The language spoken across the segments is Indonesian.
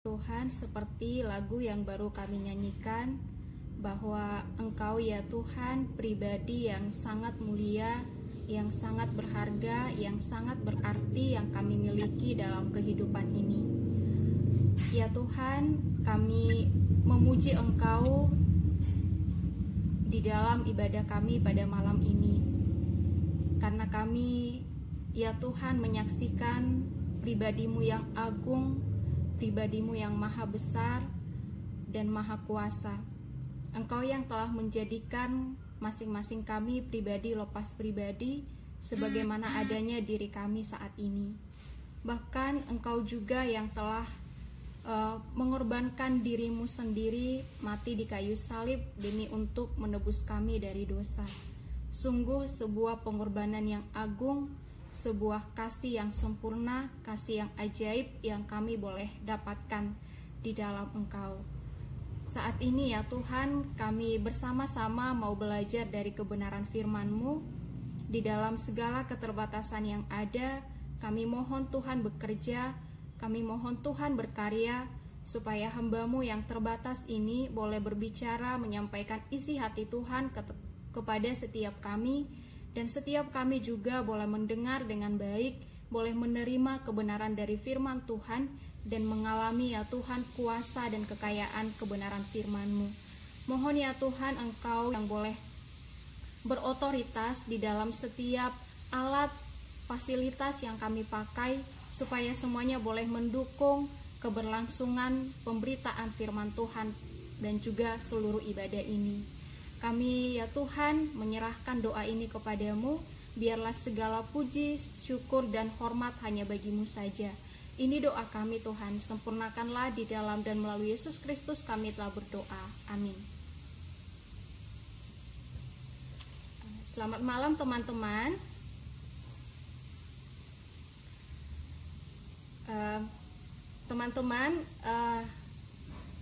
Tuhan, seperti lagu yang baru kami nyanyikan, bahwa Engkau ya Tuhan, pribadi yang sangat mulia, yang sangat berharga, yang sangat berarti yang kami miliki dalam kehidupan ini. Ya Tuhan, kami memuji Engkau di dalam ibadah kami pada malam ini. Karena kami, ya Tuhan, menyaksikan pribadimu yang agung, pribadimu yang maha besar dan maha kuasa. Engkau yang telah menjadikan masing-masing kami pribadi lepas pribadi sebagaimana adanya diri kami saat ini. Bahkan engkau juga yang telah uh, mengorbankan dirimu sendiri mati di kayu salib demi untuk menebus kami dari dosa. Sungguh sebuah pengorbanan yang agung sebuah kasih yang sempurna, kasih yang ajaib yang kami boleh dapatkan di dalam Engkau. Saat ini ya Tuhan, kami bersama-sama mau belajar dari kebenaran firman-Mu. Di dalam segala keterbatasan yang ada, kami mohon Tuhan bekerja, kami mohon Tuhan berkarya, supaya hambamu yang terbatas ini boleh berbicara menyampaikan isi hati Tuhan kepada setiap kami, dan setiap kami juga boleh mendengar dengan baik, boleh menerima kebenaran dari firman Tuhan dan mengalami ya Tuhan kuasa dan kekayaan kebenaran firman-Mu. Mohon ya Tuhan Engkau yang boleh berotoritas di dalam setiap alat fasilitas yang kami pakai supaya semuanya boleh mendukung keberlangsungan pemberitaan firman Tuhan dan juga seluruh ibadah ini. Kami ya Tuhan menyerahkan doa ini kepadamu, biarlah segala puji, syukur, dan hormat hanya bagimu saja. Ini doa kami Tuhan, sempurnakanlah di dalam dan melalui Yesus Kristus kami telah berdoa. Amin. Selamat malam teman-teman. Eh, teman-teman, uh, uh,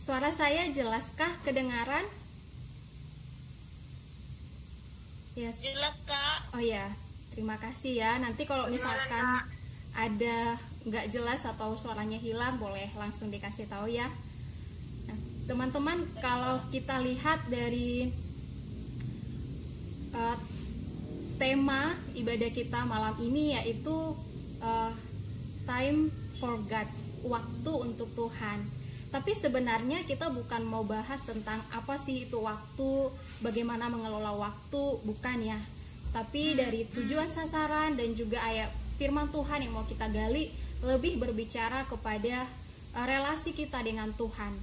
suara saya jelaskah kedengaran? Yes. Jelas kak. Oh ya, terima kasih ya. Nanti kalau misalkan kak. ada nggak jelas atau suaranya hilang, boleh langsung dikasih tahu ya. Nah, teman-teman, kalau kita lihat dari uh, tema ibadah kita malam ini yaitu uh, time for God, waktu untuk Tuhan. Tapi sebenarnya kita bukan mau bahas tentang apa sih itu waktu, bagaimana mengelola waktu, bukan ya. Tapi dari tujuan sasaran dan juga ayat firman Tuhan yang mau kita gali lebih berbicara kepada uh, relasi kita dengan Tuhan.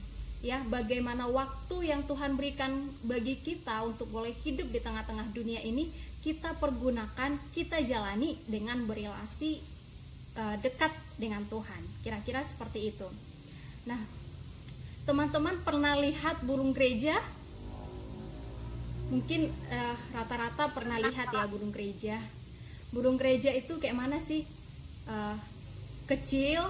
Ya, bagaimana waktu yang Tuhan berikan bagi kita untuk boleh hidup di tengah-tengah dunia ini kita pergunakan, kita jalani dengan berrelasi uh, dekat dengan Tuhan. Kira-kira seperti itu. Nah, teman-teman pernah lihat burung gereja? Mungkin eh, rata-rata uh, pernah lihat ya burung gereja. Burung gereja itu kayak mana sih? Uh, kecil,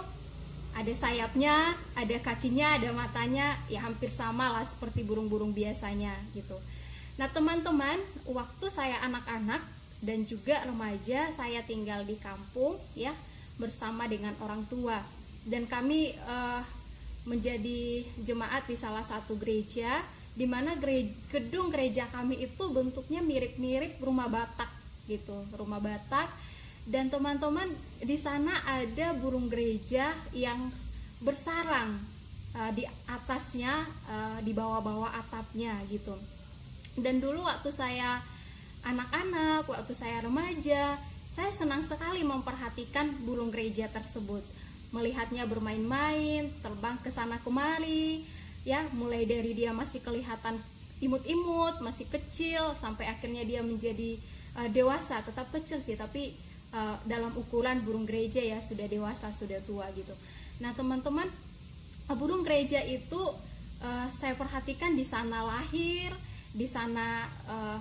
ada sayapnya, ada kakinya, ada matanya, ya hampir sama lah seperti burung-burung biasanya gitu. Nah teman-teman, waktu saya anak-anak dan juga remaja, saya tinggal di kampung ya bersama dengan orang tua dan kami uh, menjadi jemaat di salah satu gereja di mana gedung gereja kami itu bentuknya mirip-mirip rumah Batak gitu, rumah Batak dan teman-teman di sana ada burung gereja yang bersarang uh, di atasnya uh, di bawah-bawah atapnya gitu. Dan dulu waktu saya anak-anak, waktu saya remaja, saya senang sekali memperhatikan burung gereja tersebut melihatnya bermain-main, terbang ke sana kemari, ya, mulai dari dia masih kelihatan imut-imut, masih kecil sampai akhirnya dia menjadi uh, dewasa, tetap kecil sih, tapi uh, dalam ukuran burung gereja ya sudah dewasa, sudah tua gitu. Nah, teman-teman, uh, burung gereja itu uh, saya perhatikan di sana lahir, di sana uh,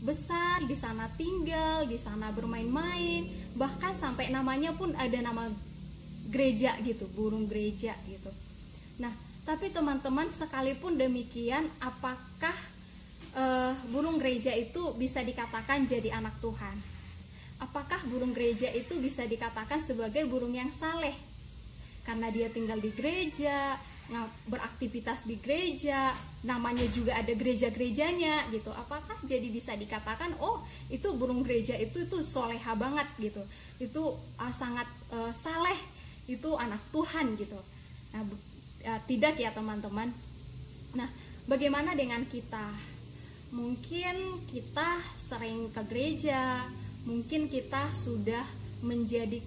besar, di sana tinggal, di sana bermain-main, bahkan sampai namanya pun ada nama gereja gitu, burung gereja gitu. Nah, tapi teman-teman sekalipun demikian, apakah uh, burung gereja itu bisa dikatakan jadi anak Tuhan? Apakah burung gereja itu bisa dikatakan sebagai burung yang saleh? Karena dia tinggal di gereja, beraktivitas di gereja, namanya juga ada gereja-gerejanya gitu. Apakah jadi bisa dikatakan oh itu burung gereja itu itu soleha banget gitu, itu uh, sangat uh, saleh, itu anak Tuhan gitu. Nah uh, tidak ya teman-teman. Nah bagaimana dengan kita? Mungkin kita sering ke gereja, mungkin kita sudah menjadi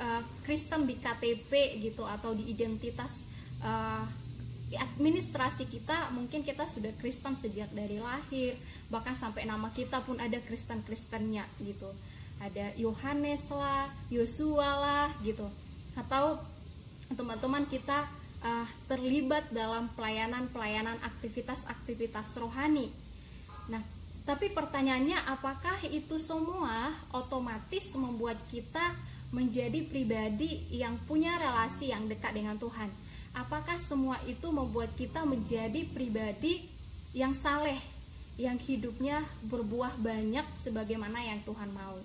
uh, Kristen di KTP gitu atau di identitas uh, administrasi kita mungkin kita sudah Kristen sejak dari lahir bahkan sampai nama kita pun ada Kristen-Kristennya gitu ada Yohanes lah Yosua lah gitu atau teman-teman kita uh, terlibat dalam pelayanan-pelayanan aktivitas-aktivitas rohani nah tapi pertanyaannya apakah itu semua otomatis membuat kita menjadi pribadi yang punya relasi yang dekat dengan Tuhan apakah semua itu membuat kita menjadi pribadi yang saleh, yang hidupnya berbuah banyak sebagaimana yang Tuhan mau?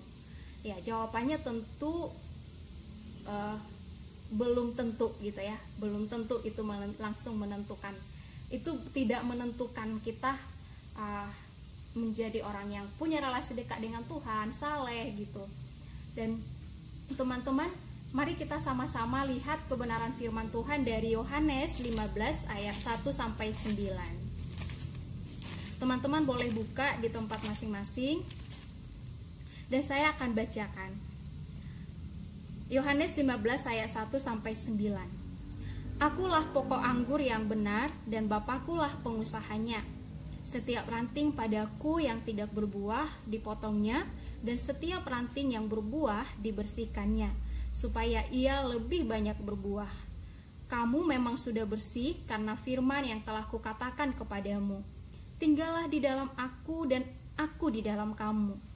Ya, jawabannya tentu uh, belum tentu gitu ya, belum tentu itu langsung menentukan. Itu tidak menentukan kita uh, menjadi orang yang punya relasi dekat dengan Tuhan, saleh gitu. Dan teman-teman Mari kita sama-sama lihat kebenaran firman Tuhan dari Yohanes 15 ayat 1 sampai 9. Teman-teman boleh buka di tempat masing-masing dan saya akan bacakan. Yohanes 15 ayat 1 sampai 9. Akulah pokok anggur yang benar dan Bapakkulah pengusahanya. Setiap ranting padaku yang tidak berbuah dipotongnya dan setiap ranting yang berbuah dibersihkannya supaya ia lebih banyak berbuah. Kamu memang sudah bersih karena firman yang telah kukatakan kepadamu. Tinggallah di dalam aku dan aku di dalam kamu.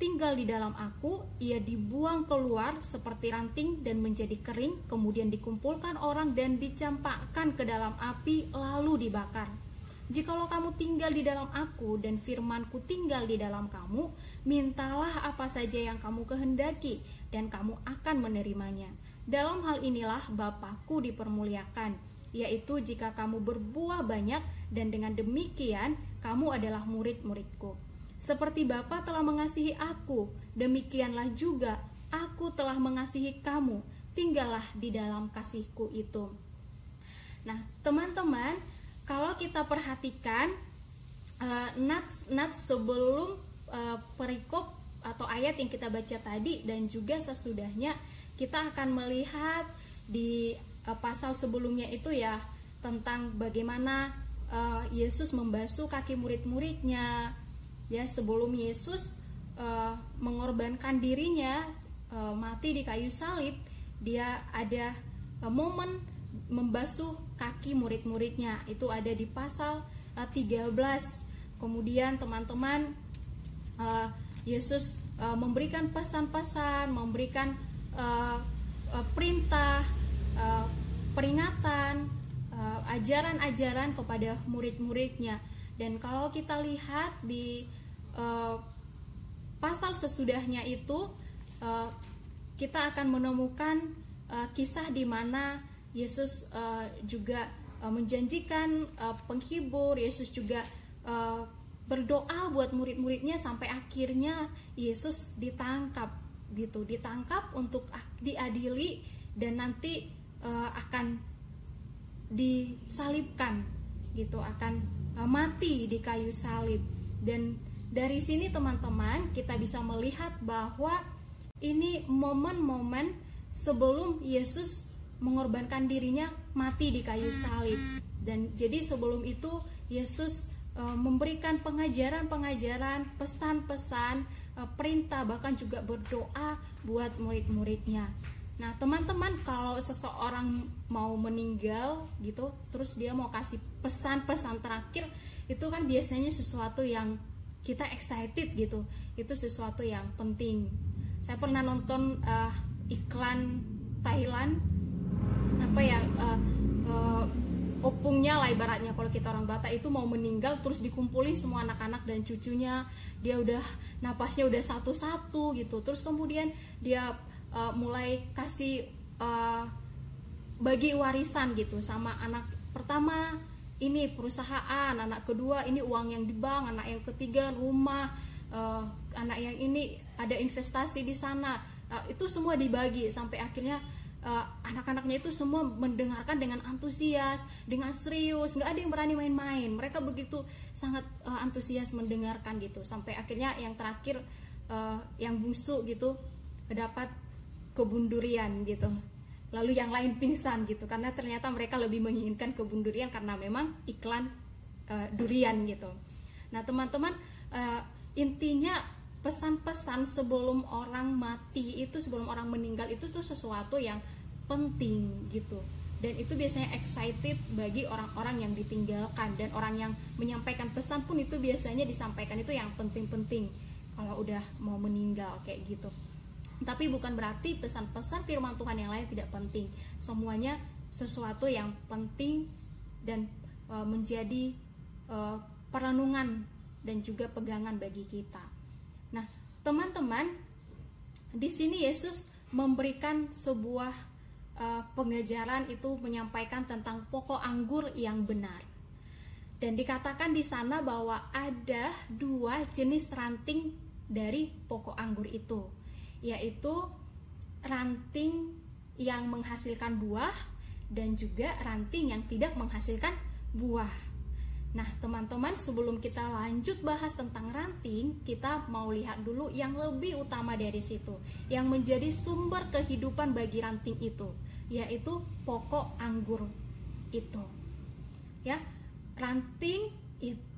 tinggal di dalam aku, ia dibuang keluar seperti ranting dan menjadi kering, kemudian dikumpulkan orang dan dicampakkan ke dalam api lalu dibakar. Jikalau kamu tinggal di dalam aku dan firmanku tinggal di dalam kamu, mintalah apa saja yang kamu kehendaki dan kamu akan menerimanya. Dalam hal inilah Bapakku dipermuliakan, yaitu jika kamu berbuah banyak dan dengan demikian kamu adalah murid-muridku. Seperti Bapa telah mengasihi aku, demikianlah juga aku telah mengasihi kamu. Tinggallah di dalam kasihku itu. Nah, teman-teman, kalau kita perhatikan uh, nats nats sebelum uh, perikop atau ayat yang kita baca tadi dan juga sesudahnya kita akan melihat di uh, pasal sebelumnya itu ya tentang bagaimana uh, Yesus membasuh kaki murid-muridnya ya sebelum Yesus uh, mengorbankan dirinya uh, mati di kayu salib dia ada uh, momen membasuh kaki murid-muridnya. Itu ada di pasal uh, 13 kemudian teman-teman uh, Yesus uh, memberikan pesan-pesan memberikan uh, uh, perintah uh, peringatan ajaran-ajaran uh, kepada murid-muridnya. Dan kalau kita lihat di uh, pasal sesudahnya itu uh, kita akan menemukan uh, kisah di mana Yesus uh, juga uh, menjanjikan uh, penghibur, Yesus juga uh, berdoa buat murid-muridnya sampai akhirnya Yesus ditangkap gitu, ditangkap untuk diadili dan nanti uh, akan disalibkan gitu, akan uh, mati di kayu salib. Dan dari sini teman-teman kita bisa melihat bahwa ini momen-momen sebelum Yesus mengorbankan dirinya mati di kayu salib. Dan jadi sebelum itu Yesus e, memberikan pengajaran-pengajaran, pesan-pesan, e, perintah bahkan juga berdoa buat murid-muridnya. Nah, teman-teman kalau seseorang mau meninggal gitu, terus dia mau kasih pesan-pesan terakhir, itu kan biasanya sesuatu yang kita excited gitu. Itu sesuatu yang penting. Saya pernah nonton uh, iklan Thailand. Apa ya uh, uh, opungnya lah ibaratnya kalau kita orang Batak. Itu mau meninggal terus dikumpulin semua anak-anak dan cucunya. Dia udah napasnya udah satu-satu gitu. Terus kemudian dia uh, mulai kasih uh, bagi warisan gitu sama anak pertama ini perusahaan anak kedua ini uang yang di bank anak yang ketiga rumah uh, anak yang ini ada investasi di sana. Uh, itu semua dibagi sampai akhirnya uh, anak-anaknya itu semua mendengarkan dengan antusias dengan serius. Nggak ada yang berani main-main. Mereka begitu sangat uh, antusias mendengarkan gitu. Sampai akhirnya yang terakhir uh, yang busuk gitu dapat kebun durian gitu lalu yang lain pingsan gitu. Karena ternyata mereka lebih menginginkan kebun durian karena memang iklan uh, durian gitu. Nah teman-teman uh, intinya pesan-pesan sebelum orang mati itu sebelum orang meninggal itu tuh sesuatu yang penting gitu. Dan itu biasanya excited bagi orang-orang yang ditinggalkan. Dan orang yang menyampaikan pesan pun itu biasanya disampaikan. Itu yang penting-penting kalau udah mau meninggal kayak gitu tapi bukan berarti pesan-pesan firman Tuhan yang lain tidak penting. Semuanya sesuatu yang penting dan e, menjadi e, perenungan dan juga pegangan bagi kita. Nah, teman-teman, di sini Yesus memberikan sebuah e, pengajaran itu menyampaikan tentang pokok anggur yang benar. Dan dikatakan di sana bahwa ada dua jenis ranting dari pokok anggur itu yaitu ranting yang menghasilkan buah dan juga ranting yang tidak menghasilkan buah. Nah, teman-teman, sebelum kita lanjut bahas tentang ranting, kita mau lihat dulu yang lebih utama dari situ, yang menjadi sumber kehidupan bagi ranting itu, yaitu pokok anggur itu. Ya, ranting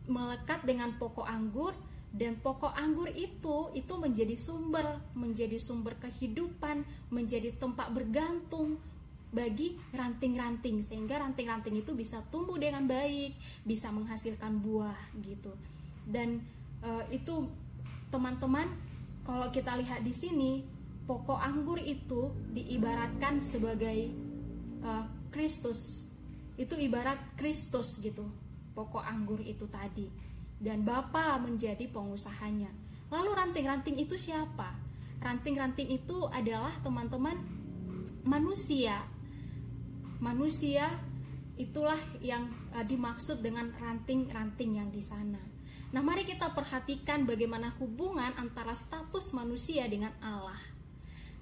melekat dengan pokok anggur dan pokok anggur itu itu menjadi sumber menjadi sumber kehidupan menjadi tempat bergantung bagi ranting-ranting sehingga ranting-ranting itu bisa tumbuh dengan baik bisa menghasilkan buah gitu. Dan e, itu teman-teman kalau kita lihat di sini pokok anggur itu diibaratkan sebagai e, Kristus. Itu ibarat Kristus gitu pokok anggur itu tadi dan Bapak menjadi pengusahanya. Lalu ranting-ranting itu siapa? Ranting-ranting itu adalah teman-teman manusia. Manusia itulah yang uh, dimaksud dengan ranting-ranting yang di sana. Nah, mari kita perhatikan bagaimana hubungan antara status manusia dengan Allah.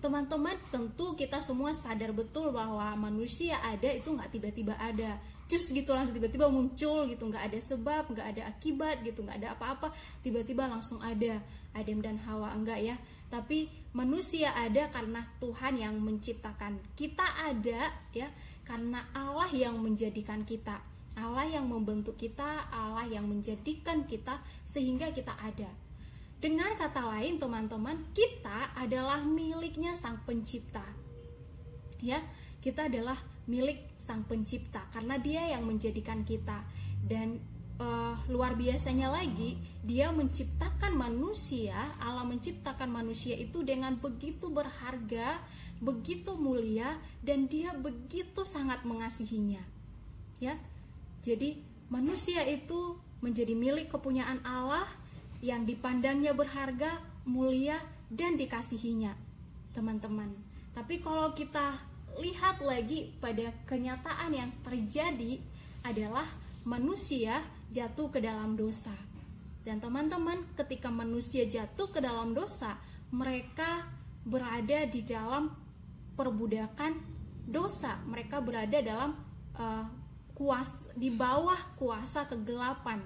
Teman-teman, tentu kita semua sadar betul bahwa manusia ada itu nggak tiba-tiba ada cus gitu langsung tiba-tiba muncul gitu. Nggak ada sebab nggak ada akibat gitu nggak ada apa-apa. Tiba-tiba langsung ada Adam dan Hawa. Enggak ya. Tapi manusia ada karena Tuhan yang menciptakan. Kita ada ya karena Allah yang menjadikan kita. Allah yang membentuk kita Allah yang menjadikan kita sehingga kita ada. Dengan kata lain teman-teman kita adalah miliknya sang pencipta. Ya kita adalah milik Sang Pencipta karena Dia yang menjadikan kita dan uh, luar biasanya lagi Dia menciptakan manusia Allah menciptakan manusia itu dengan begitu berharga begitu mulia dan Dia begitu sangat mengasihinya ya jadi manusia itu menjadi milik kepunyaan Allah yang dipandangnya berharga, mulia, dan dikasihinya, teman-teman. Tapi kalau kita lihat lagi pada kenyataan yang terjadi adalah manusia jatuh ke dalam dosa. Dan teman-teman, ketika manusia jatuh ke dalam dosa, mereka berada di dalam perbudakan dosa. Mereka berada dalam uh, kuas di bawah kuasa kegelapan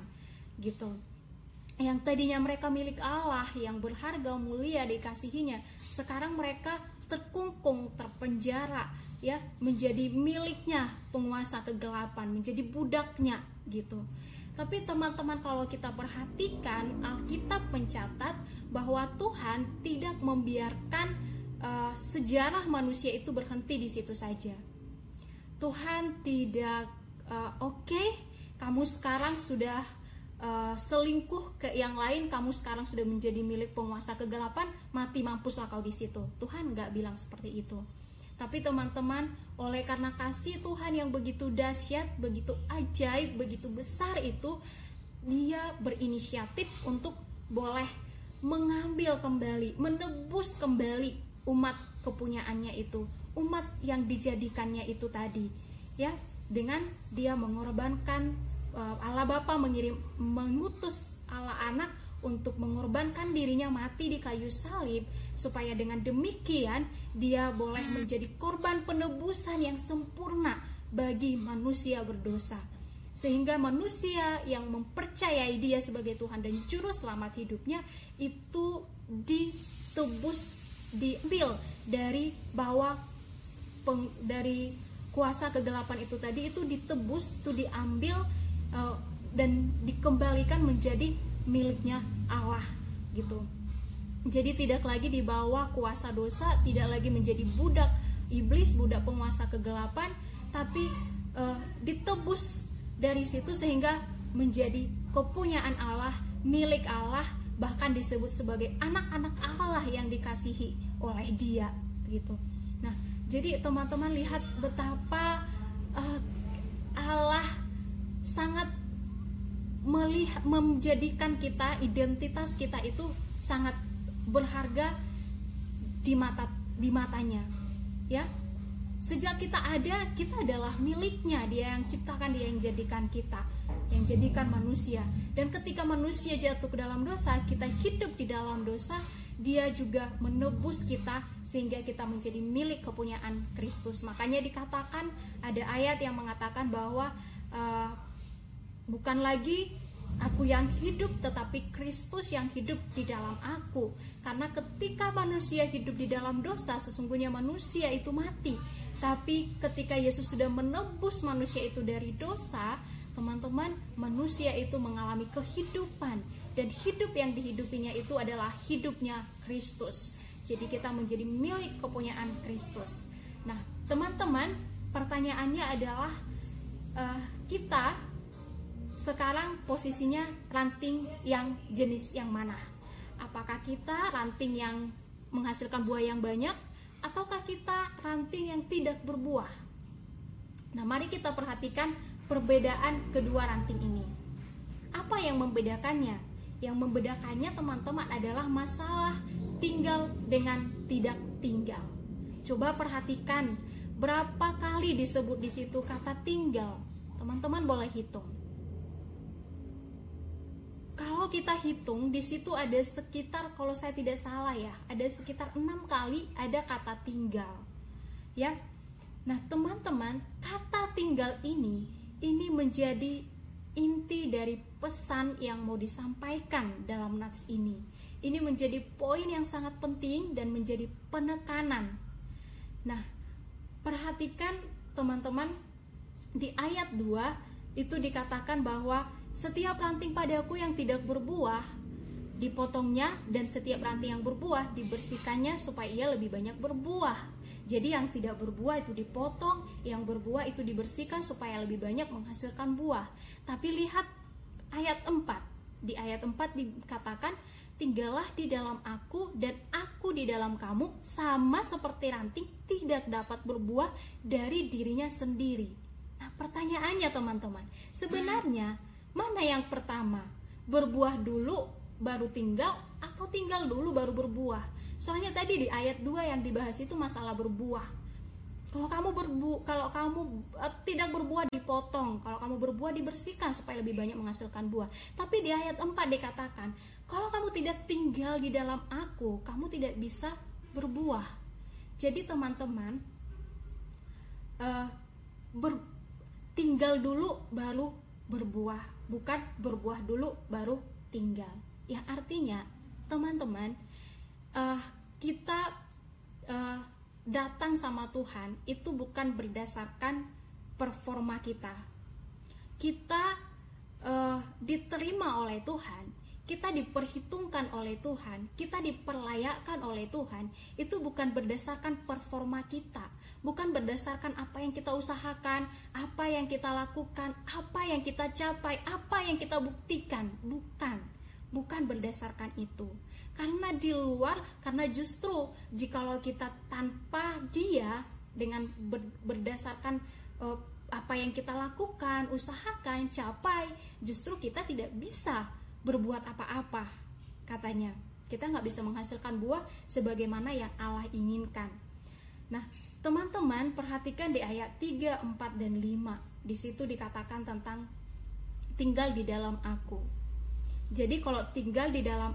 gitu. Yang tadinya mereka milik Allah yang berharga mulia dikasihinya, sekarang mereka terkungkung, terpenjara, ya, menjadi miliknya penguasa kegelapan, menjadi budaknya gitu. Tapi teman-teman kalau kita perhatikan Alkitab mencatat bahwa Tuhan tidak membiarkan uh, sejarah manusia itu berhenti di situ saja. Tuhan tidak uh, oke, okay, kamu sekarang sudah uh, selingkuh ke yang lain kamu sekarang sudah menjadi milik penguasa kegelapan mati mampuslah kau di situ. Tuhan nggak bilang seperti itu. Tapi teman-teman oleh karena kasih Tuhan yang begitu dahsyat begitu ajaib begitu besar itu dia berinisiatif untuk boleh mengambil kembali menebus kembali umat kepunyaannya itu umat yang dijadikannya itu tadi ya. Dengan dia mengorbankan Allah Bapa mengirim mengutus Allah Anak untuk mengorbankan dirinya mati di kayu salib supaya dengan demikian dia boleh menjadi korban penebusan yang sempurna bagi manusia berdosa. Sehingga manusia yang mempercayai dia sebagai Tuhan dan juru selamat hidupnya itu ditebus diambil dari bawah peng, dari kuasa kegelapan itu tadi itu ditebus itu diambil uh, dan dikembalikan menjadi miliknya Allah gitu. Jadi tidak lagi dibawa kuasa dosa, tidak lagi menjadi budak iblis, budak penguasa kegelapan, tapi uh, ditebus dari situ sehingga menjadi kepunyaan Allah, milik Allah, bahkan disebut sebagai anak-anak Allah yang dikasihi oleh Dia gitu. Nah, jadi teman-teman lihat betapa uh, Allah sangat melihat menjadikan kita identitas kita itu sangat berharga di mata di matanya ya. Sejak kita ada kita adalah miliknya. Dia yang ciptakan dia yang jadikan kita yang jadikan manusia. Dan ketika manusia jatuh ke dalam dosa kita hidup di dalam dosa dia juga menebus kita sehingga kita menjadi milik kepunyaan Kristus. Makanya dikatakan ada ayat yang mengatakan bahwa uh, bukan lagi aku yang hidup tetapi Kristus yang hidup di dalam aku. Karena ketika manusia hidup di dalam dosa sesungguhnya manusia itu mati. Tapi ketika Yesus sudah menebus manusia itu dari dosa teman-teman manusia itu mengalami kehidupan. Dan hidup yang dihidupinya itu adalah hidupnya Kristus. Jadi kita menjadi milik kepunyaan Kristus. Nah teman-teman pertanyaannya adalah uh, kita sekarang posisinya ranting yang jenis yang mana? Apakah kita ranting yang menghasilkan buah yang banyak ataukah kita ranting yang tidak berbuah? Nah, mari kita perhatikan perbedaan kedua ranting ini. Apa yang membedakannya? Yang membedakannya teman-teman adalah masalah tinggal dengan tidak tinggal. Coba perhatikan berapa kali disebut di situ kata tinggal. Teman-teman boleh hitung kalau kita hitung di situ ada sekitar kalau saya tidak salah ya ada sekitar enam kali ada kata tinggal ya. Nah teman-teman kata tinggal ini ini menjadi inti dari pesan yang mau disampaikan dalam nats ini. Ini menjadi poin yang sangat penting dan menjadi penekanan. Nah perhatikan teman-teman di ayat 2 itu dikatakan bahwa setiap ranting padaku yang tidak berbuah dipotongnya dan setiap ranting yang berbuah dibersihkannya supaya ia lebih banyak berbuah. Jadi yang tidak berbuah itu dipotong, yang berbuah itu dibersihkan supaya lebih banyak menghasilkan buah. Tapi lihat ayat 4. Di ayat 4 dikatakan, "Tinggallah di dalam aku dan aku di dalam kamu, sama seperti ranting tidak dapat berbuah dari dirinya sendiri." Nah, pertanyaannya teman-teman, sebenarnya Mana yang pertama? Berbuah dulu baru tinggal atau tinggal dulu baru berbuah? Soalnya tadi di ayat 2 yang dibahas itu masalah berbuah. Kalau kamu berbu kalau kamu uh, tidak berbuah dipotong, kalau kamu berbuah dibersihkan supaya lebih banyak menghasilkan buah. Tapi di ayat 4 dikatakan, kalau kamu tidak tinggal di dalam aku, kamu tidak bisa berbuah. Jadi teman-teman, uh, ber, tinggal dulu baru berbuah bukan berbuah dulu baru tinggal. Yang artinya teman-teman uh, kita uh, datang sama Tuhan itu bukan berdasarkan performa kita. Kita uh, diterima oleh Tuhan kita diperhitungkan oleh Tuhan, kita diperlayakkan oleh Tuhan, itu bukan berdasarkan performa kita, bukan berdasarkan apa yang kita usahakan, apa yang kita lakukan, apa yang kita capai, apa yang kita buktikan, bukan, bukan berdasarkan itu. Karena di luar, karena justru jikalau kita tanpa Dia dengan berdasarkan uh, apa yang kita lakukan, usahakan, capai, justru kita tidak bisa berbuat apa-apa katanya. Kita nggak bisa menghasilkan buah sebagaimana yang Allah inginkan. Nah teman-teman perhatikan di ayat 3, 4, dan 5 di situ dikatakan tentang tinggal di dalam aku. Jadi kalau tinggal di dalam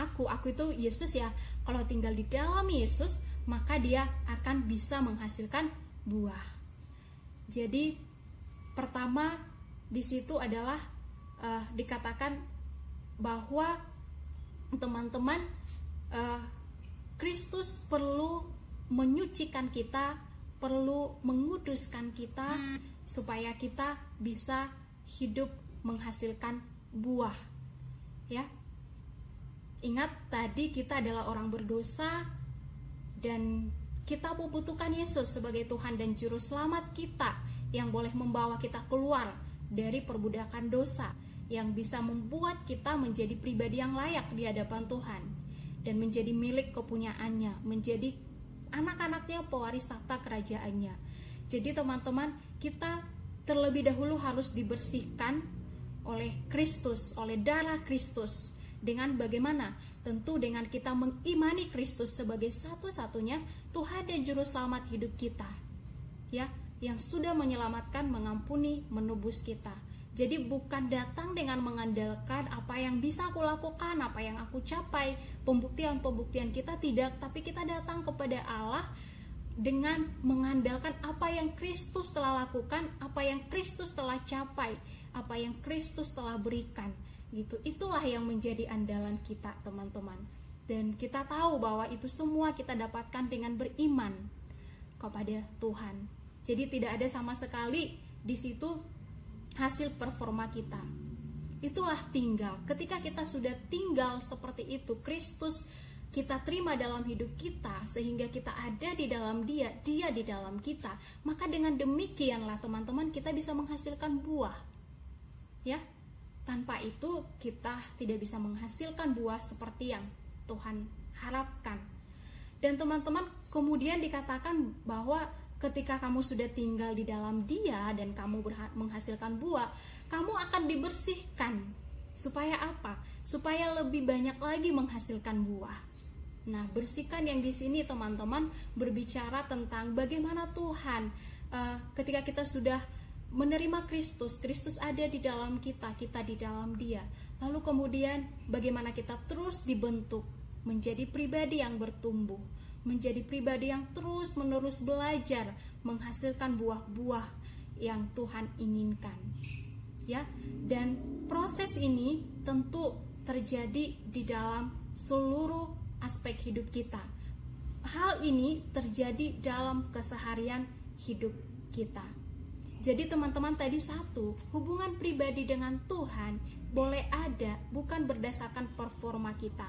aku aku itu Yesus ya. Kalau tinggal di dalam Yesus maka dia akan bisa menghasilkan buah. Jadi pertama di situ adalah uh, dikatakan bahwa teman-teman uh, Kristus perlu menyucikan kita, perlu menguduskan kita supaya kita bisa hidup menghasilkan buah. Ya. Ingat tadi kita adalah orang berdosa dan kita membutuhkan Yesus sebagai Tuhan dan juru selamat kita yang boleh membawa kita keluar dari perbudakan dosa yang bisa membuat kita menjadi pribadi yang layak di hadapan Tuhan dan menjadi milik kepunyaannya, menjadi anak-anaknya pewaris tahta kerajaannya. Jadi teman-teman, kita terlebih dahulu harus dibersihkan oleh Kristus, oleh darah Kristus. Dengan bagaimana? Tentu dengan kita mengimani Kristus sebagai satu-satunya Tuhan dan juru selamat hidup kita. Ya, yang sudah menyelamatkan, mengampuni, menubus kita jadi bukan datang dengan mengandalkan apa yang bisa aku lakukan, apa yang aku capai, pembuktian-pembuktian kita tidak, tapi kita datang kepada Allah dengan mengandalkan apa yang Kristus telah lakukan, apa yang Kristus telah capai, apa yang Kristus telah berikan. Gitu. Itulah yang menjadi andalan kita, teman-teman. Dan kita tahu bahwa itu semua kita dapatkan dengan beriman kepada Tuhan. Jadi tidak ada sama sekali di situ hasil performa kita. Itulah tinggal. Ketika kita sudah tinggal seperti itu, Kristus kita terima dalam hidup kita sehingga kita ada di dalam Dia, Dia di dalam kita, maka dengan demikianlah teman-teman kita bisa menghasilkan buah. Ya. Tanpa itu kita tidak bisa menghasilkan buah seperti yang Tuhan harapkan. Dan teman-teman kemudian dikatakan bahwa ketika kamu sudah tinggal di dalam dia dan kamu menghasilkan buah, kamu akan dibersihkan. Supaya apa? Supaya lebih banyak lagi menghasilkan buah. Nah, bersihkan yang di sini teman-teman berbicara tentang bagaimana Tuhan uh, ketika kita sudah menerima Kristus, Kristus ada di dalam kita, kita di dalam Dia. Lalu kemudian bagaimana kita terus dibentuk menjadi pribadi yang bertumbuh menjadi pribadi yang terus-menerus belajar menghasilkan buah-buah yang Tuhan inginkan. Ya, dan proses ini tentu terjadi di dalam seluruh aspek hidup kita. Hal ini terjadi dalam keseharian hidup kita. Jadi teman-teman tadi satu, hubungan pribadi dengan Tuhan boleh ada bukan berdasarkan performa kita,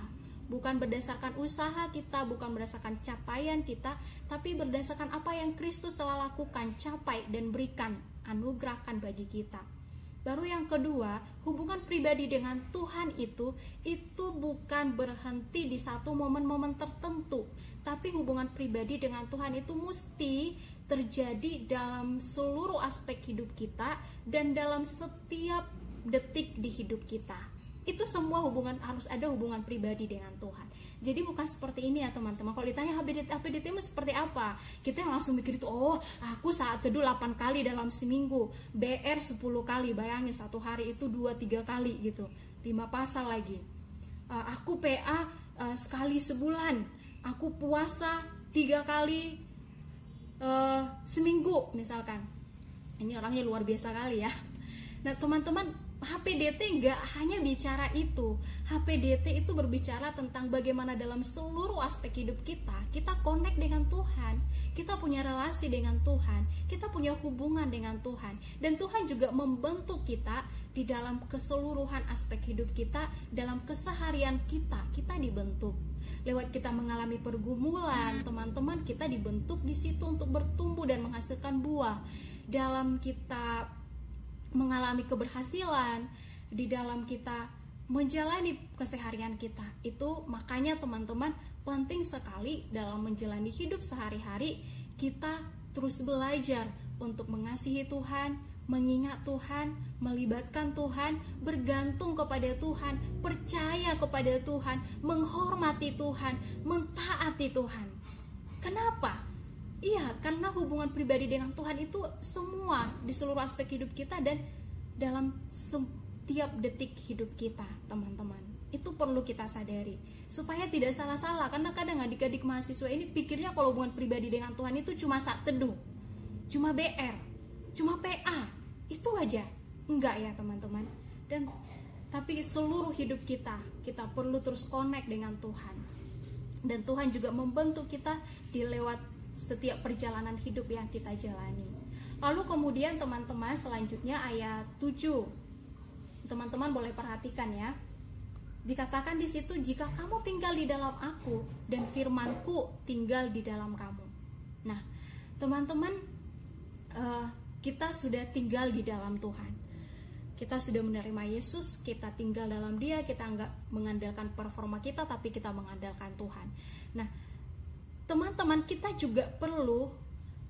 bukan berdasarkan usaha kita, bukan berdasarkan capaian kita, tapi berdasarkan apa yang Kristus telah lakukan, capai dan berikan, anugerahkan bagi kita. Baru yang kedua, hubungan pribadi dengan Tuhan itu itu bukan berhenti di satu momen-momen tertentu, tapi hubungan pribadi dengan Tuhan itu mesti terjadi dalam seluruh aspek hidup kita dan dalam setiap detik di hidup kita itu semua hubungan harus ada hubungan pribadi dengan Tuhan. Jadi bukan seperti ini ya teman-teman. Kalau ditanya HBDT HBDT seperti apa? Kita yang langsung mikir itu oh aku saat teduh 8 kali dalam seminggu. BR 10 kali bayangin satu hari itu 2-3 kali gitu. 5 pasal lagi. Uh, aku PA uh, sekali sebulan. Aku puasa tiga kali uh, seminggu misalkan. Ini orangnya luar biasa kali ya. Nah teman-teman HPDT nggak hanya bicara itu. HPDT itu berbicara tentang bagaimana dalam seluruh aspek hidup kita, kita connect dengan Tuhan, kita punya relasi dengan Tuhan, kita punya hubungan dengan Tuhan, dan Tuhan juga membentuk kita di dalam keseluruhan aspek hidup kita, dalam keseharian kita, kita dibentuk. Lewat kita mengalami pergumulan, teman-teman kita dibentuk di situ untuk bertumbuh dan menghasilkan buah. Dalam kita mengalami keberhasilan di dalam kita menjalani keseharian kita. Itu makanya teman-teman penting sekali dalam menjalani hidup sehari-hari kita terus belajar untuk mengasihi Tuhan, mengingat Tuhan, melibatkan Tuhan, bergantung kepada Tuhan, percaya kepada Tuhan, menghormati Tuhan, mentaati Tuhan. Kenapa? Iya, karena hubungan pribadi dengan Tuhan itu semua di seluruh aspek hidup kita dan dalam setiap detik hidup kita, teman-teman. Itu perlu kita sadari supaya tidak salah-salah karena kadang adik-adik mahasiswa ini pikirnya kalau hubungan pribadi dengan Tuhan itu cuma saat teduh, cuma BR, cuma PA, itu aja. Enggak ya, teman-teman. Dan tapi seluruh hidup kita, kita perlu terus connect dengan Tuhan. Dan Tuhan juga membentuk kita di lewat setiap perjalanan hidup yang kita jalani. Lalu kemudian teman-teman selanjutnya ayat 7. Teman-teman boleh perhatikan ya. Dikatakan di situ jika kamu tinggal di dalam aku dan firmanku tinggal di dalam kamu. Nah, teman-teman uh, kita sudah tinggal di dalam Tuhan. Kita sudah menerima Yesus, kita tinggal dalam Dia, kita nggak mengandalkan performa kita, tapi kita mengandalkan Tuhan. Nah, teman-teman kita juga perlu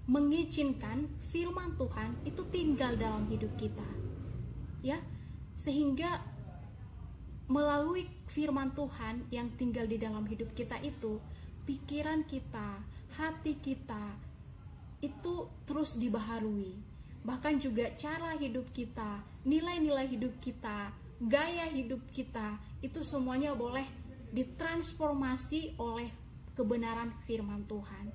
mengizinkan firman Tuhan itu tinggal dalam hidup kita. Ya, sehingga melalui firman Tuhan yang tinggal di dalam hidup kita itu, pikiran kita, hati kita itu terus dibaharui. Bahkan juga cara hidup kita, nilai-nilai hidup kita, gaya hidup kita itu semuanya boleh ditransformasi oleh kebenaran firman Tuhan.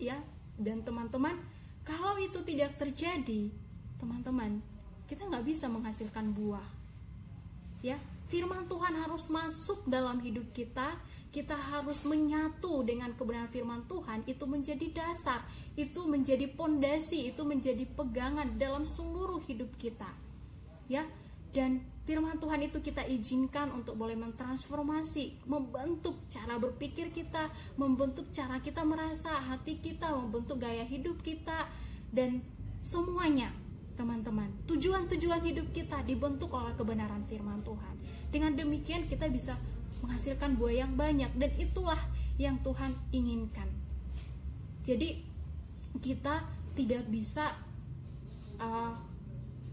Ya, dan teman-teman, kalau itu tidak terjadi, teman-teman, kita nggak bisa menghasilkan buah. Ya, firman Tuhan harus masuk dalam hidup kita. Kita harus menyatu dengan kebenaran firman Tuhan. Itu menjadi dasar, itu menjadi pondasi, itu menjadi pegangan dalam seluruh hidup kita. Ya, dan firman Tuhan itu kita izinkan untuk boleh mentransformasi, membentuk cara berpikir kita, membentuk cara kita merasa, hati kita, membentuk gaya hidup kita dan semuanya, teman-teman. Tujuan-tujuan hidup kita dibentuk oleh kebenaran firman Tuhan. Dengan demikian kita bisa menghasilkan buah yang banyak dan itulah yang Tuhan inginkan. Jadi kita tidak bisa uh,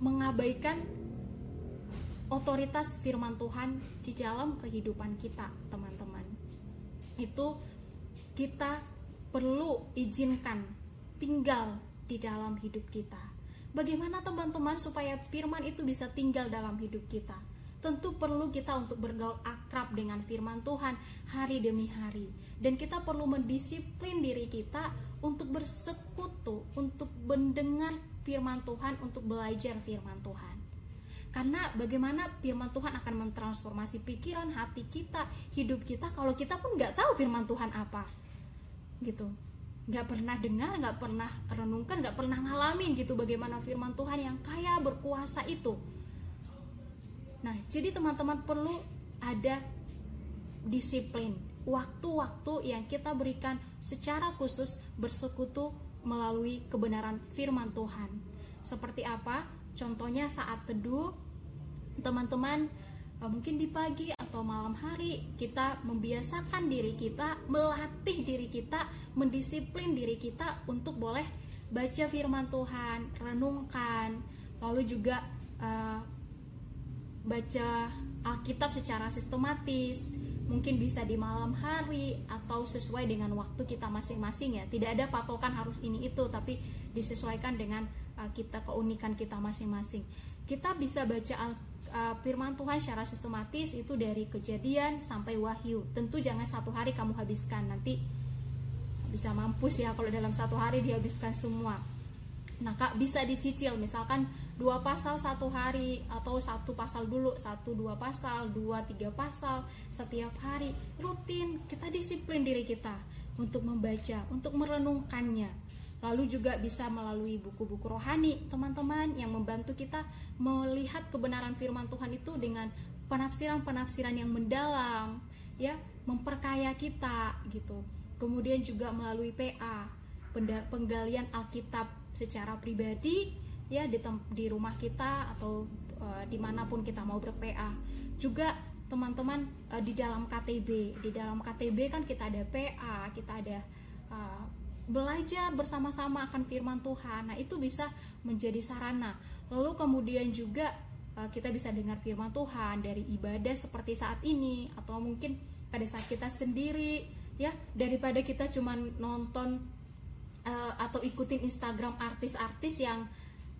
mengabaikan otoritas firman Tuhan di dalam kehidupan kita, teman-teman. Itu kita perlu izinkan tinggal di dalam hidup kita. Bagaimana teman-teman supaya firman itu bisa tinggal dalam hidup kita? Tentu perlu kita untuk bergaul akrab dengan firman Tuhan hari demi hari. Dan kita perlu mendisiplin diri kita untuk bersekutu, untuk mendengar firman Tuhan, untuk belajar firman Tuhan karena bagaimana firman Tuhan akan mentransformasi pikiran hati kita hidup kita kalau kita pun nggak tahu firman Tuhan apa. Gitu. Nggak pernah dengar nggak pernah renungkan nggak pernah ngalamin gitu bagaimana firman Tuhan yang kaya berkuasa itu. Nah jadi teman-teman perlu ada disiplin waktu-waktu yang kita berikan secara khusus bersekutu melalui kebenaran firman Tuhan. Seperti apa? Contohnya saat teduh teman-teman eh, mungkin di pagi atau malam hari kita membiasakan diri kita, melatih diri kita, mendisiplin diri kita untuk boleh baca firman Tuhan, renungkan, lalu juga uh, baca Alkitab secara sistematis, mungkin bisa di malam hari atau sesuai dengan waktu kita masing-masing ya. Tidak ada patokan harus ini itu, tapi disesuaikan dengan uh, kita keunikan kita masing-masing. Kita bisa baca Alkitab uh, firman Tuhan secara sistematis itu dari kejadian sampai wahyu. Tentu jangan satu hari kamu habiskan. Nanti bisa mampus ya kalau dalam satu hari dihabiskan semua. Nah kak bisa dicicil. Misalkan dua pasal satu hari atau satu pasal dulu. Satu dua pasal dua tiga pasal. Setiap hari rutin. Kita disiplin diri kita untuk membaca untuk merenungkannya lalu juga bisa melalui buku-buku rohani teman-teman yang membantu kita melihat kebenaran firman Tuhan itu dengan penafsiran-penafsiran yang mendalam ya memperkaya kita gitu. Kemudian juga melalui PA penggalian Alkitab secara pribadi ya di di rumah kita atau uh, di mana pun kita mau berPA juga teman-teman uh, di dalam KTB di dalam KTB kan kita ada PA kita ada uh, belajar bersama-sama akan firman Tuhan. Nah itu bisa menjadi sarana. Lalu kemudian juga uh, kita bisa dengar firman Tuhan dari ibadah seperti saat ini atau mungkin pada saat kita sendiri ya daripada kita cuma nonton uh, atau ikutin Instagram artis-artis yang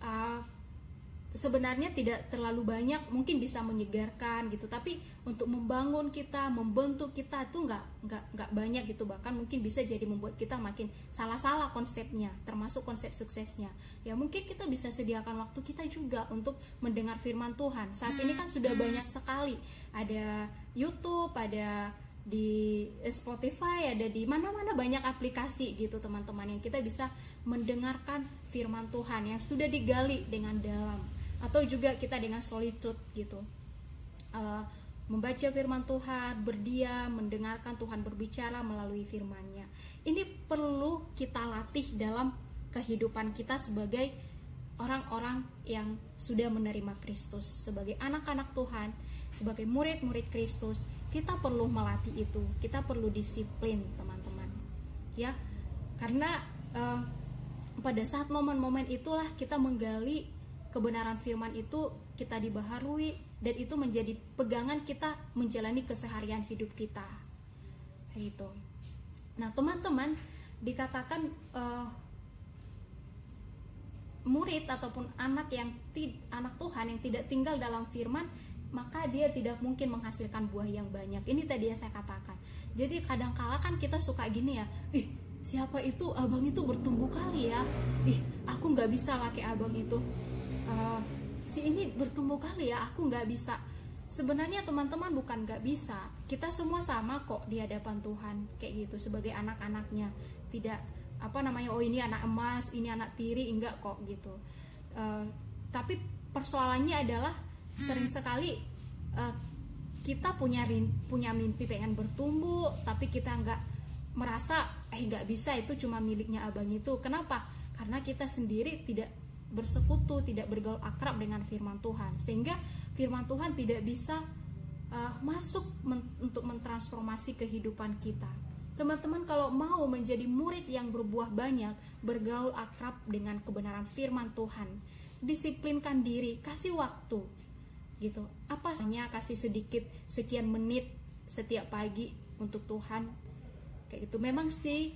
uh, sebenarnya tidak terlalu banyak mungkin bisa menyegarkan gitu. Tapi untuk membangun kita membentuk kita itu nggak nggak nggak banyak gitu. Bahkan mungkin bisa jadi membuat kita makin salah-salah konsepnya termasuk konsep suksesnya. Ya mungkin kita bisa sediakan waktu kita juga untuk mendengar firman Tuhan. Saat ini kan sudah banyak sekali. Ada YouTube ada di Spotify ada di mana-mana banyak aplikasi gitu teman-teman yang kita bisa mendengarkan firman Tuhan yang sudah digali dengan dalam atau juga kita dengan solitude gitu. Uh, membaca firman Tuhan berdiam mendengarkan Tuhan berbicara melalui firmannya. Ini perlu kita latih dalam kehidupan kita sebagai orang-orang yang sudah menerima Kristus. Sebagai anak-anak Tuhan sebagai murid-murid Kristus kita perlu melatih itu. Kita perlu disiplin teman-teman. Ya karena uh, pada saat momen-momen itulah kita menggali kebenaran firman itu kita dibaharui dan itu menjadi pegangan kita menjalani keseharian hidup kita. Itu nah teman-teman dikatakan uh, murid ataupun anak yang anak Tuhan yang tidak tinggal dalam firman maka dia tidak mungkin menghasilkan buah yang banyak. Ini tadi yang saya katakan. Jadi kadang kala kan kita suka gini ya, ih siapa itu? Abang itu bertumbuh kali ya, ih aku nggak bisa laki abang itu, uh, si ini bertumbuh kali ya, aku nggak bisa. Sebenarnya teman-teman bukan nggak bisa, kita semua sama kok di hadapan Tuhan kayak gitu sebagai anak-anaknya. Tidak apa namanya, oh ini anak emas, ini anak tiri, enggak kok gitu. Uh, tapi persoalannya adalah sering sekali uh, kita punya punya mimpi pengen bertumbuh tapi kita nggak merasa eh nggak bisa itu cuma miliknya abang itu kenapa karena kita sendiri tidak bersekutu tidak bergaul akrab dengan firman Tuhan. Sehingga firman Tuhan tidak bisa uh, masuk men untuk mentransformasi kehidupan kita. Teman-teman kalau mau menjadi murid yang berbuah banyak bergaul akrab dengan kebenaran firman Tuhan disiplinkan diri kasih waktu gitu. Apa hanya kasih sedikit sekian menit setiap pagi untuk Tuhan kayak gitu. Memang sih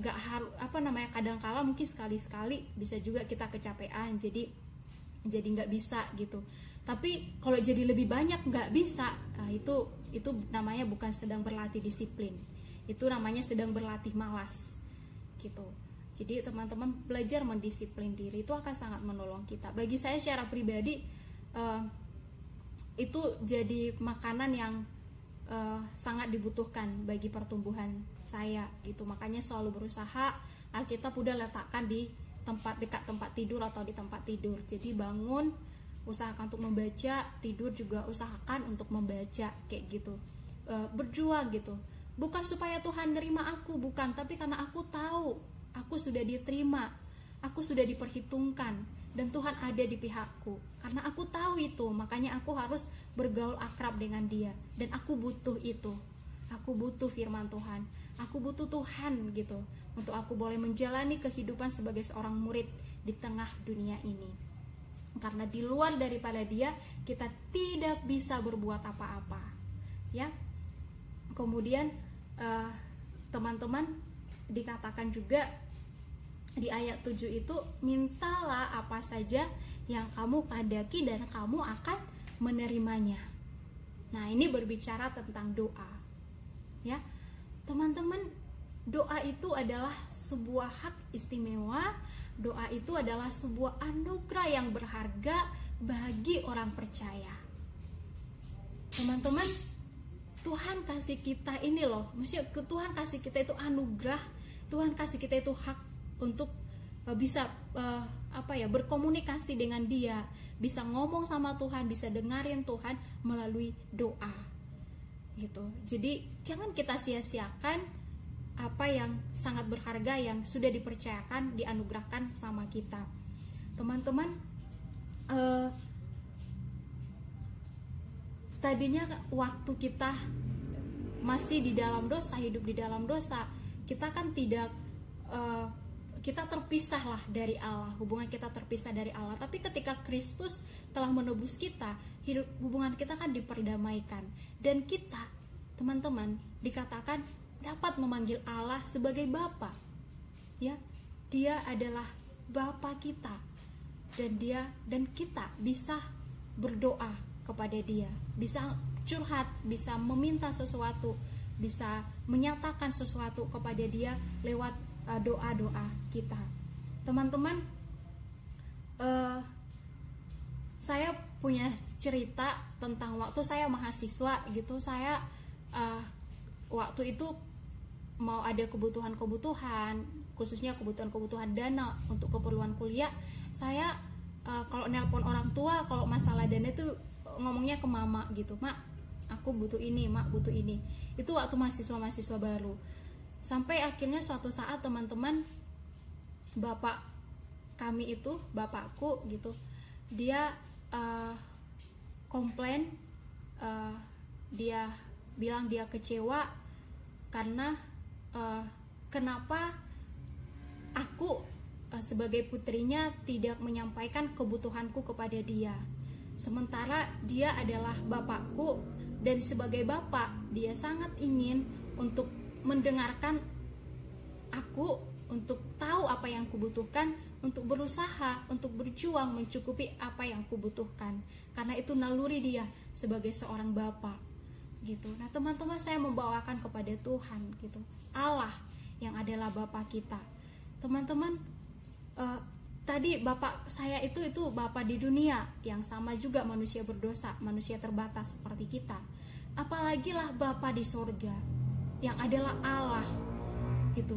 gak harus apa namanya kadang kala mungkin sekali sekali bisa juga kita kecapean jadi jadi nggak bisa gitu. Tapi kalau jadi lebih banyak nggak bisa nah, itu itu namanya bukan sedang berlatih disiplin. Itu namanya sedang berlatih malas gitu. Jadi teman-teman belajar mendisiplin diri itu akan sangat menolong kita. Bagi saya secara pribadi uh, itu jadi makanan yang uh, sangat dibutuhkan bagi pertumbuhan saya gitu. Makanya selalu berusaha Alkitab udah letakkan di tempat dekat tempat tidur atau di tempat tidur. Jadi bangun usahakan untuk membaca tidur juga usahakan untuk membaca kayak gitu. E, berjuang gitu. Bukan supaya Tuhan nerima aku bukan. Tapi karena aku tahu aku sudah diterima aku sudah diperhitungkan dan Tuhan ada di pihakku. Karena aku tahu itu makanya aku harus bergaul akrab dengan dia. Dan aku butuh itu. Aku butuh firman Tuhan aku butuh Tuhan gitu untuk aku boleh menjalani kehidupan sebagai seorang murid di tengah dunia ini karena di luar daripada dia kita tidak bisa berbuat apa-apa ya kemudian uh, teman-teman dikatakan juga di ayat 7 itu mintalah apa saja yang kamu kadaki dan kamu akan menerimanya. Nah, ini berbicara tentang doa. Ya. Teman-teman, doa itu adalah sebuah hak istimewa. Doa itu adalah sebuah anugerah yang berharga bagi orang percaya. Teman-teman, Tuhan kasih kita ini loh, maksudnya Tuhan kasih kita itu anugerah, Tuhan kasih kita itu hak untuk uh, bisa uh, apa ya berkomunikasi dengan Dia, bisa ngomong sama Tuhan, bisa dengerin Tuhan melalui doa, gitu. Jadi jangan kita sia-siakan apa yang sangat berharga yang sudah dipercayakan dianugerahkan sama kita teman-teman uh, tadinya waktu kita masih di dalam dosa hidup di dalam dosa kita kan tidak uh, kita terpisah lah dari Allah. Hubungan kita terpisah dari Allah. Tapi ketika Kristus telah menebus kita hidup hubungan kita kan diperdamaikan. Dan kita teman-teman dikatakan dapat memanggil Allah sebagai Bapa. Ya, Dia adalah Bapa kita. Dan dia dan kita bisa berdoa kepada Dia, bisa curhat, bisa meminta sesuatu, bisa menyatakan sesuatu kepada Dia lewat doa-doa kita. Teman-teman, uh, saya punya cerita tentang waktu saya mahasiswa gitu. Saya uh, waktu itu mau ada kebutuhan-kebutuhan khususnya kebutuhan-kebutuhan dana untuk keperluan kuliah saya uh, kalau nelpon orang tua kalau masalah dana itu ngomongnya ke mama gitu mak aku butuh ini mak butuh ini itu waktu mahasiswa-mahasiswa baru sampai akhirnya suatu saat teman-teman bapak kami itu bapakku gitu dia uh, komplain uh, dia bilang dia kecewa karena uh, kenapa aku uh, sebagai putrinya tidak menyampaikan kebutuhanku kepada dia. Sementara dia adalah bapakku dan sebagai bapak dia sangat ingin untuk mendengarkan aku untuk tahu apa yang kubutuhkan untuk berusaha untuk berjuang mencukupi apa yang kubutuhkan karena itu naluri dia sebagai seorang bapak gitu nah teman-teman saya membawakan kepada Tuhan gitu Allah yang adalah Bapa kita. Teman-teman, uh, tadi Bapak saya itu itu Bapak di dunia yang sama juga manusia berdosa, manusia terbatas seperti kita. Apalagi lah Bapa di sorga yang adalah Allah gitu.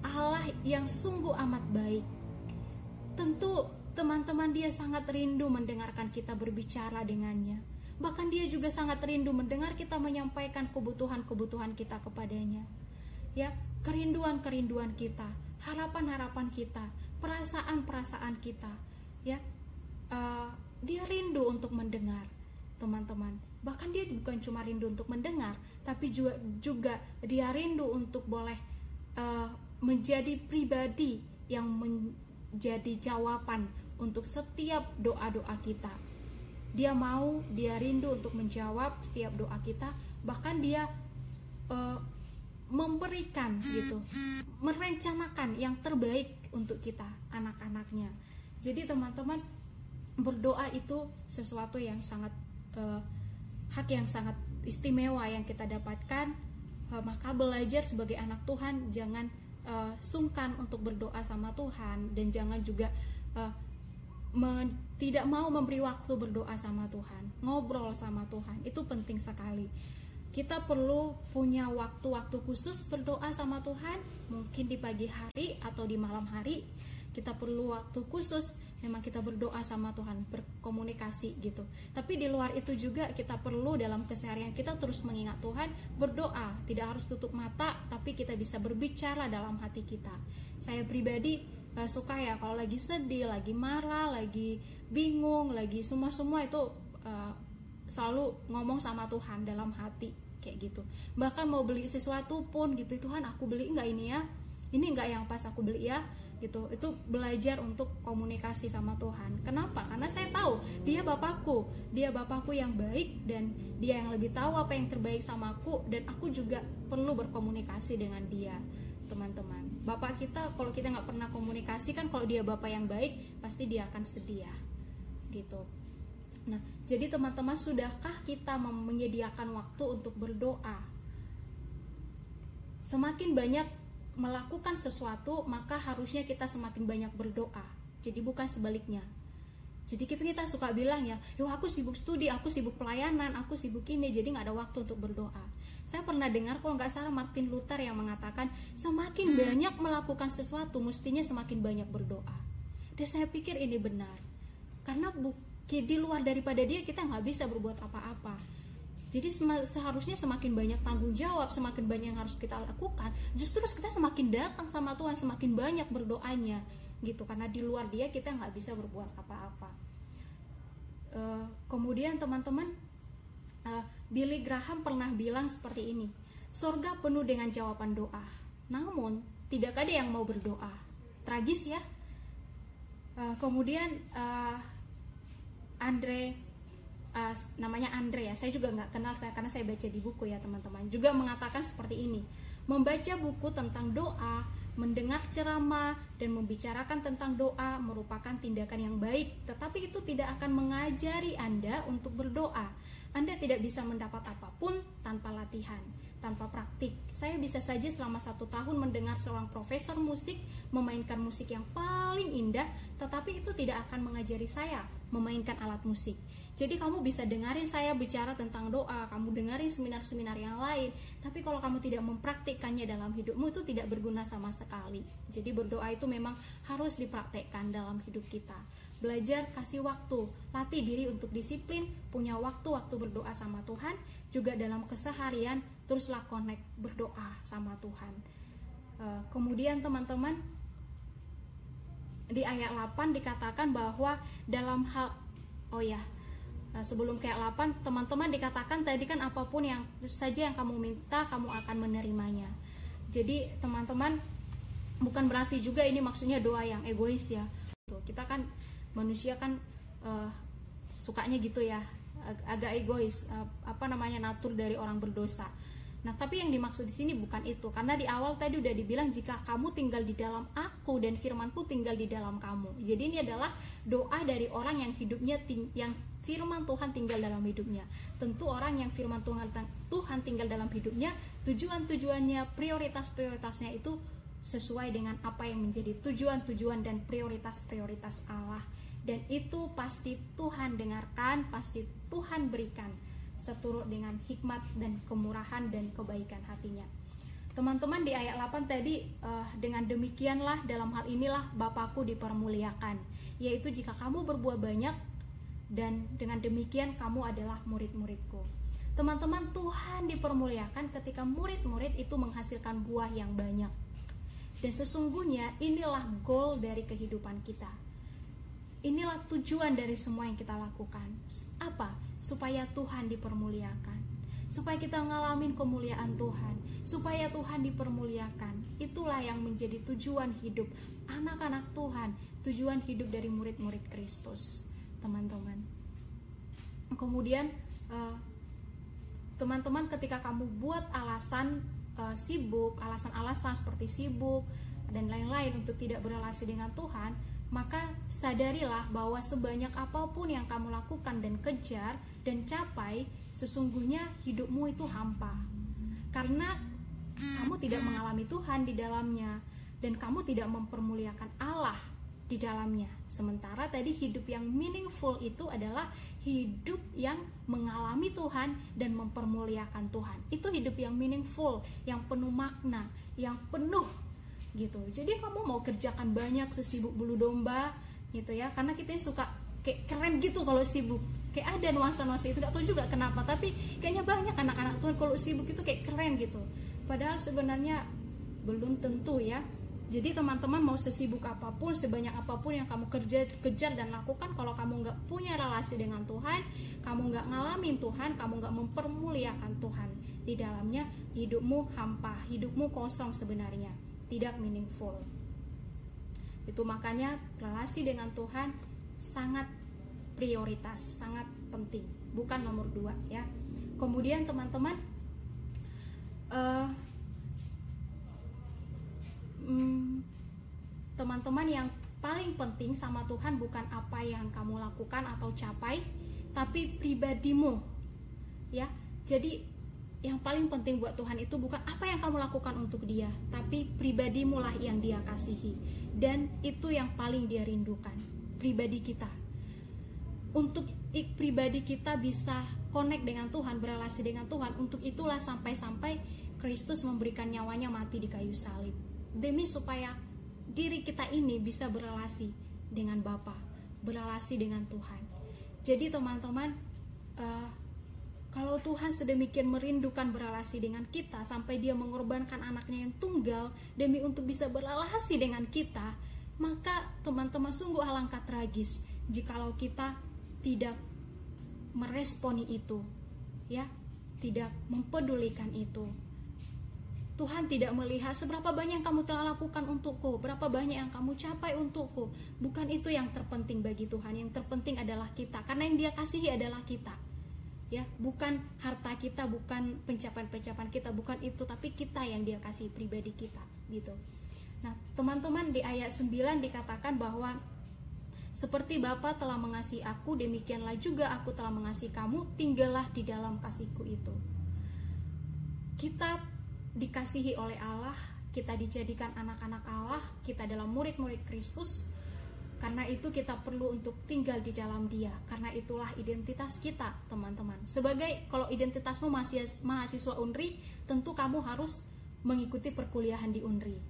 Allah yang sungguh amat baik. Tentu teman-teman dia sangat rindu mendengarkan kita berbicara dengannya. Bahkan dia juga sangat rindu mendengar kita menyampaikan kebutuhan-kebutuhan kita kepadanya ya kerinduan-kerinduan kita, harapan-harapan kita, perasaan-perasaan kita, ya uh, dia rindu untuk mendengar teman-teman. Bahkan dia bukan cuma rindu untuk mendengar, tapi juga juga dia rindu untuk boleh uh, menjadi pribadi yang menjadi jawaban untuk setiap doa-doa kita. Dia mau, dia rindu untuk menjawab setiap doa kita, bahkan dia uh, memberikan gitu merencanakan yang terbaik untuk kita anak-anaknya jadi teman-teman berdoa itu sesuatu yang sangat uh, hak yang sangat istimewa yang kita dapatkan uh, maka belajar sebagai anak Tuhan jangan uh, sungkan untuk berdoa sama Tuhan dan jangan juga uh, men, tidak mau memberi waktu berdoa sama Tuhan ngobrol sama Tuhan itu penting sekali. Kita perlu punya waktu-waktu khusus berdoa sama Tuhan mungkin di pagi hari atau di malam hari kita perlu waktu khusus memang kita berdoa sama Tuhan berkomunikasi gitu. Tapi di luar itu juga kita perlu dalam keseharian kita terus mengingat Tuhan berdoa. Tidak harus tutup mata tapi kita bisa berbicara dalam hati kita. Saya pribadi uh, suka ya kalau lagi sedih lagi marah lagi bingung lagi semua semua itu uh, selalu ngomong sama Tuhan dalam hati kayak gitu. Bahkan mau beli sesuatu pun gitu Tuhan aku beli nggak ini ya? Ini nggak yang pas aku beli ya gitu. Itu belajar untuk komunikasi sama Tuhan. Kenapa? Karena saya tahu dia bapakku. Dia bapakku yang baik dan dia yang lebih tahu apa yang terbaik sama aku dan aku juga perlu berkomunikasi dengan dia teman-teman. Bapak kita kalau kita nggak pernah komunikasi kan kalau dia bapak yang baik pasti dia akan sedia gitu. Nah, jadi teman-teman sudahkah kita menyediakan waktu untuk berdoa? Semakin banyak melakukan sesuatu maka harusnya kita semakin banyak berdoa. Jadi bukan sebaliknya. Jadi kita kita suka bilang ya yo aku sibuk studi aku sibuk pelayanan aku sibuk ini jadi nggak ada waktu untuk berdoa. Saya pernah dengar kalau nggak salah Martin Luther yang mengatakan semakin banyak melakukan sesuatu mestinya semakin banyak berdoa. Dan saya pikir ini benar. Karena di luar daripada dia kita nggak bisa berbuat apa-apa jadi seharusnya semakin banyak tanggung jawab semakin banyak yang harus kita lakukan justru kita semakin datang sama Tuhan semakin banyak berdoanya gitu. Karena di luar dia kita nggak bisa berbuat apa-apa. Uh, kemudian teman-teman uh, Billy Graham pernah bilang seperti ini sorga penuh dengan jawaban doa namun tidak ada yang mau berdoa. Tragis ya. Uh, kemudian uh, Andre uh, namanya Andre ya saya juga nggak kenal saya karena saya baca di buku ya teman-teman juga mengatakan seperti ini membaca buku tentang doa mendengar ceramah dan membicarakan tentang doa merupakan tindakan yang baik, tetapi itu tidak akan mengajari Anda untuk berdoa. Anda tidak bisa mendapat apa pun tanpa latihan, tanpa praktik. Saya bisa saja selama satu tahun mendengar seorang profesor musik memainkan musik yang paling indah, tetapi itu tidak akan mengajari saya memainkan alat musik. Jadi kamu bisa dengarin saya bicara tentang doa, kamu dengarin seminar-seminar yang lain, tapi kalau kamu tidak mempraktikkannya dalam hidupmu itu tidak berguna sama sekali. Jadi berdoa itu memang harus dipraktekkan dalam hidup kita. Belajar kasih waktu, latih diri untuk disiplin, punya waktu-waktu berdoa sama Tuhan, juga dalam keseharian teruslah connect berdoa sama Tuhan. Eh, kemudian teman-teman di ayat 8 dikatakan bahwa dalam hal oh ya Nah, sebelum kayak 8 teman-teman dikatakan tadi kan apa pun yang saja yang kamu minta kamu akan menerimanya. Jadi teman-teman bukan berarti juga ini maksudnya doa yang egois ya. Tuh kita kan manusia kan uh, sukanya gitu ya. Ag agak egois uh, apa namanya natur dari orang berdosa. Nah, tapi yang dimaksud di sini bukan itu, karena di awal tadi udah dibilang jika kamu tinggal di dalam aku dan firmanku tinggal di dalam kamu. Jadi ini adalah doa dari orang yang hidupnya ting yang firman Tuhan tinggal dalam hidupnya. Tentu orang yang firman Tuhan Tuhan tinggal dalam hidupnya, tujuan-tujuannya, prioritas-prioritasnya itu sesuai dengan apa yang menjadi tujuan-tujuan dan prioritas-prioritas Allah. Dan itu pasti Tuhan dengarkan, pasti Tuhan berikan seturut dengan hikmat dan kemurahan dan kebaikan hatinya. Teman-teman di ayat 8 tadi uh, dengan demikianlah dalam hal inilah Bapakku dipermuliakan, yaitu jika kamu berbuat banyak dan dengan demikian kamu adalah murid-muridku. Teman-teman, Tuhan dipermuliakan ketika murid-murid itu menghasilkan buah yang banyak. Dan sesungguhnya inilah goal dari kehidupan kita. Inilah tujuan dari semua yang kita lakukan. Apa? Supaya Tuhan dipermuliakan. Supaya kita ngalamin kemuliaan Tuhan. Supaya Tuhan dipermuliakan. Itulah yang menjadi tujuan hidup anak-anak Tuhan. Tujuan hidup dari murid-murid Kristus teman-teman. Kemudian eh, teman-teman ketika kamu buat alasan uh, sibuk, alasan-alasan seperti sibuk dan lain-lain untuk tidak berrelasi dengan Tuhan, maka sadarilah bahwa sebanyak apa pun yang kamu lakukan dan kejar dan capai, sesungguhnya hidupmu itu hampa. Karena kamu tidak mengalami Tuhan di dalamnya dan kamu tidak mempermuliakan Allah di dalamnya. Sementara tadi hidup yang meaningful itu adalah hidup yang mengalami Tuhan dan mempermuliakan Tuhan. Itu hidup yang meaningful, yang penuh makna, yang penuh gitu. Jadi kamu mau kerjakan banyak sesibuk bulu domba gitu ya. Karena kita suka kayak keren gitu kalau sibuk. Kayak ada nuansa-nuansa itu gak tahu juga kenapa, tapi kayaknya banyak anak-anak Tuhan kalau sibuk itu kayak keren gitu. Padahal sebenarnya belum tentu ya jadi teman-teman mau sesibuk apa pun, sebanyak apa pun yang kamu kerja, kejar dan lakukan, kalau kamu nggak punya relasi dengan Tuhan, kamu nggak ngalamin Tuhan, kamu nggak mempermuliakan Tuhan di dalamnya, hidupmu hampa, hidupmu kosong sebenarnya, tidak meaningful. Itu makanya relasi dengan Tuhan sangat prioritas, sangat penting, bukan nomor dua ya. Kemudian teman-teman. Uh, Hmm, teman-teman yang paling penting sama Tuhan bukan apa yang kamu lakukan atau capai, tapi pribadimu. Ya. Jadi yang paling penting buat Tuhan itu bukan apa yang kamu lakukan untuk dia, tapi pribadimu lah yang dia kasihi. Dan itu yang paling dia rindukan, pribadi kita. Untuk pribadi kita bisa connect dengan Tuhan, berrelasi dengan Tuhan, untuk itulah sampai-sampai Kristus memberikan nyawanya mati di kayu salib. Demi supaya diri kita ini bisa berrelasi dengan Bapa, berrelasi dengan Tuhan. Jadi teman-teman, uh, kalau Tuhan sedemikian merindukan berrelasi dengan kita sampai dia mengorbankan anaknya yang tunggal demi untuk bisa berrelasi dengan kita, maka teman-teman sungguh alangkah tragis jikalau kita tidak meresponi itu, ya, tidak mempedulikan itu. Tuhan tidak melihat seberapa banyak yang kamu telah lakukan untukku, berapa banyak yang kamu capai untukku. Bukan itu yang terpenting bagi Tuhan. Yang terpenting adalah kita, karena yang Dia kasihi adalah kita ya bukan harta kita bukan pencapaian-pencapaian kita bukan itu tapi kita yang dia kasih pribadi kita gitu nah teman-teman di ayat 9 dikatakan bahwa seperti Bapa telah mengasihi aku demikianlah juga aku telah mengasihi kamu tinggallah di dalam kasihku itu kita dikasihi oleh Allah kita dijadikan anak-anak Allah kita adalah murid-murid Kristus karena itu kita perlu untuk tinggal di dalam dia. Karena itulah identitas kita, teman-teman. Sebagai kalau identitasmu mahasiswa UNRI, tentu kamu harus mengikuti perkuliahan di UNRI.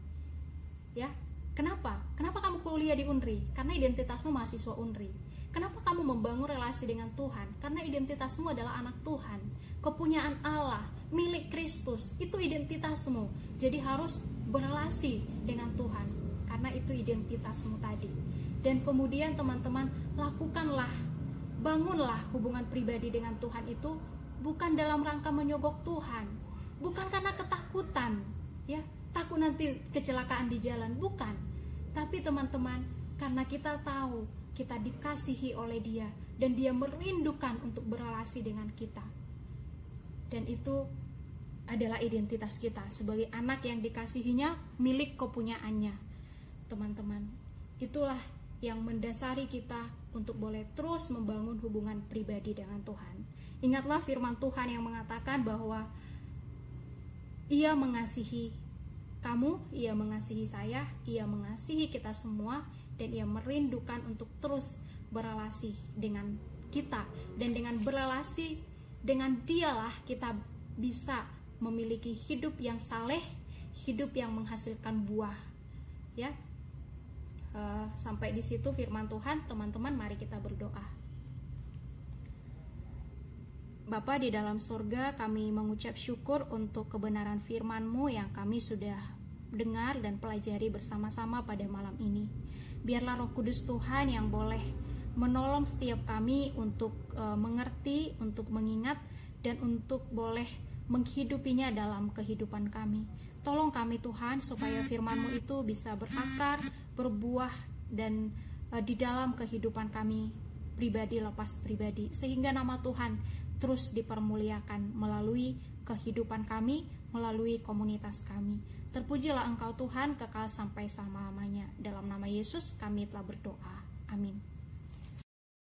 Ya. Kenapa? Kenapa kamu kuliah di UNRI? Karena identitasmu mahasiswa UNRI. Kenapa kamu membangun relasi dengan Tuhan? Karena identitasmu adalah anak Tuhan, kepunyaan Allah, milik Kristus. Itu identitasmu. Jadi harus berrelasi dengan Tuhan. Karena itu identitasmu tadi. Dan kemudian teman-teman lakukanlah bangunlah hubungan pribadi dengan Tuhan itu bukan dalam rangka menyogok Tuhan. Bukan karena ketakutan ya. Takut nanti kecelakaan di jalan. Bukan. Tapi teman-teman karena kita tahu kita dikasihi oleh dia dan dia merindukan untuk berrelasi dengan kita dan itu adalah identitas kita sebagai anak yang dikasihinya milik kepunyaannya teman-teman itulah yang mendasari kita untuk boleh terus membangun hubungan pribadi dengan Tuhan. Ingatlah firman Tuhan yang mengatakan bahwa Ia mengasihi kamu, Ia mengasihi saya, Ia mengasihi kita semua, dan Ia merindukan untuk terus berrelasi dengan kita, dan dengan berrelasi dengan Dialah kita bisa memiliki hidup yang saleh, hidup yang menghasilkan buah. Ya, uh, sampai di situ firman Tuhan teman-teman mari kita berdoa Bapa di dalam surga kami mengucap syukur untuk kebenaran firman-Mu yang kami sudah dengar dan pelajari bersama-sama pada malam ini. Biarlah Roh Kudus Tuhan yang boleh menolong setiap kami untuk uh, mengerti, untuk mengingat dan untuk boleh menghidupinya dalam kehidupan kami. Tolong kami Tuhan supaya firman-Mu itu bisa berakar, berbuah dan uh, di dalam kehidupan kami pribadi lepas pribadi sehingga nama Tuhan terus dipermuliakan melalui kehidupan kami, melalui komunitas kami. Terpujilah Engkau Tuhan kekal sampai selama-lamanya. Dalam nama Yesus kami telah berdoa. Amin.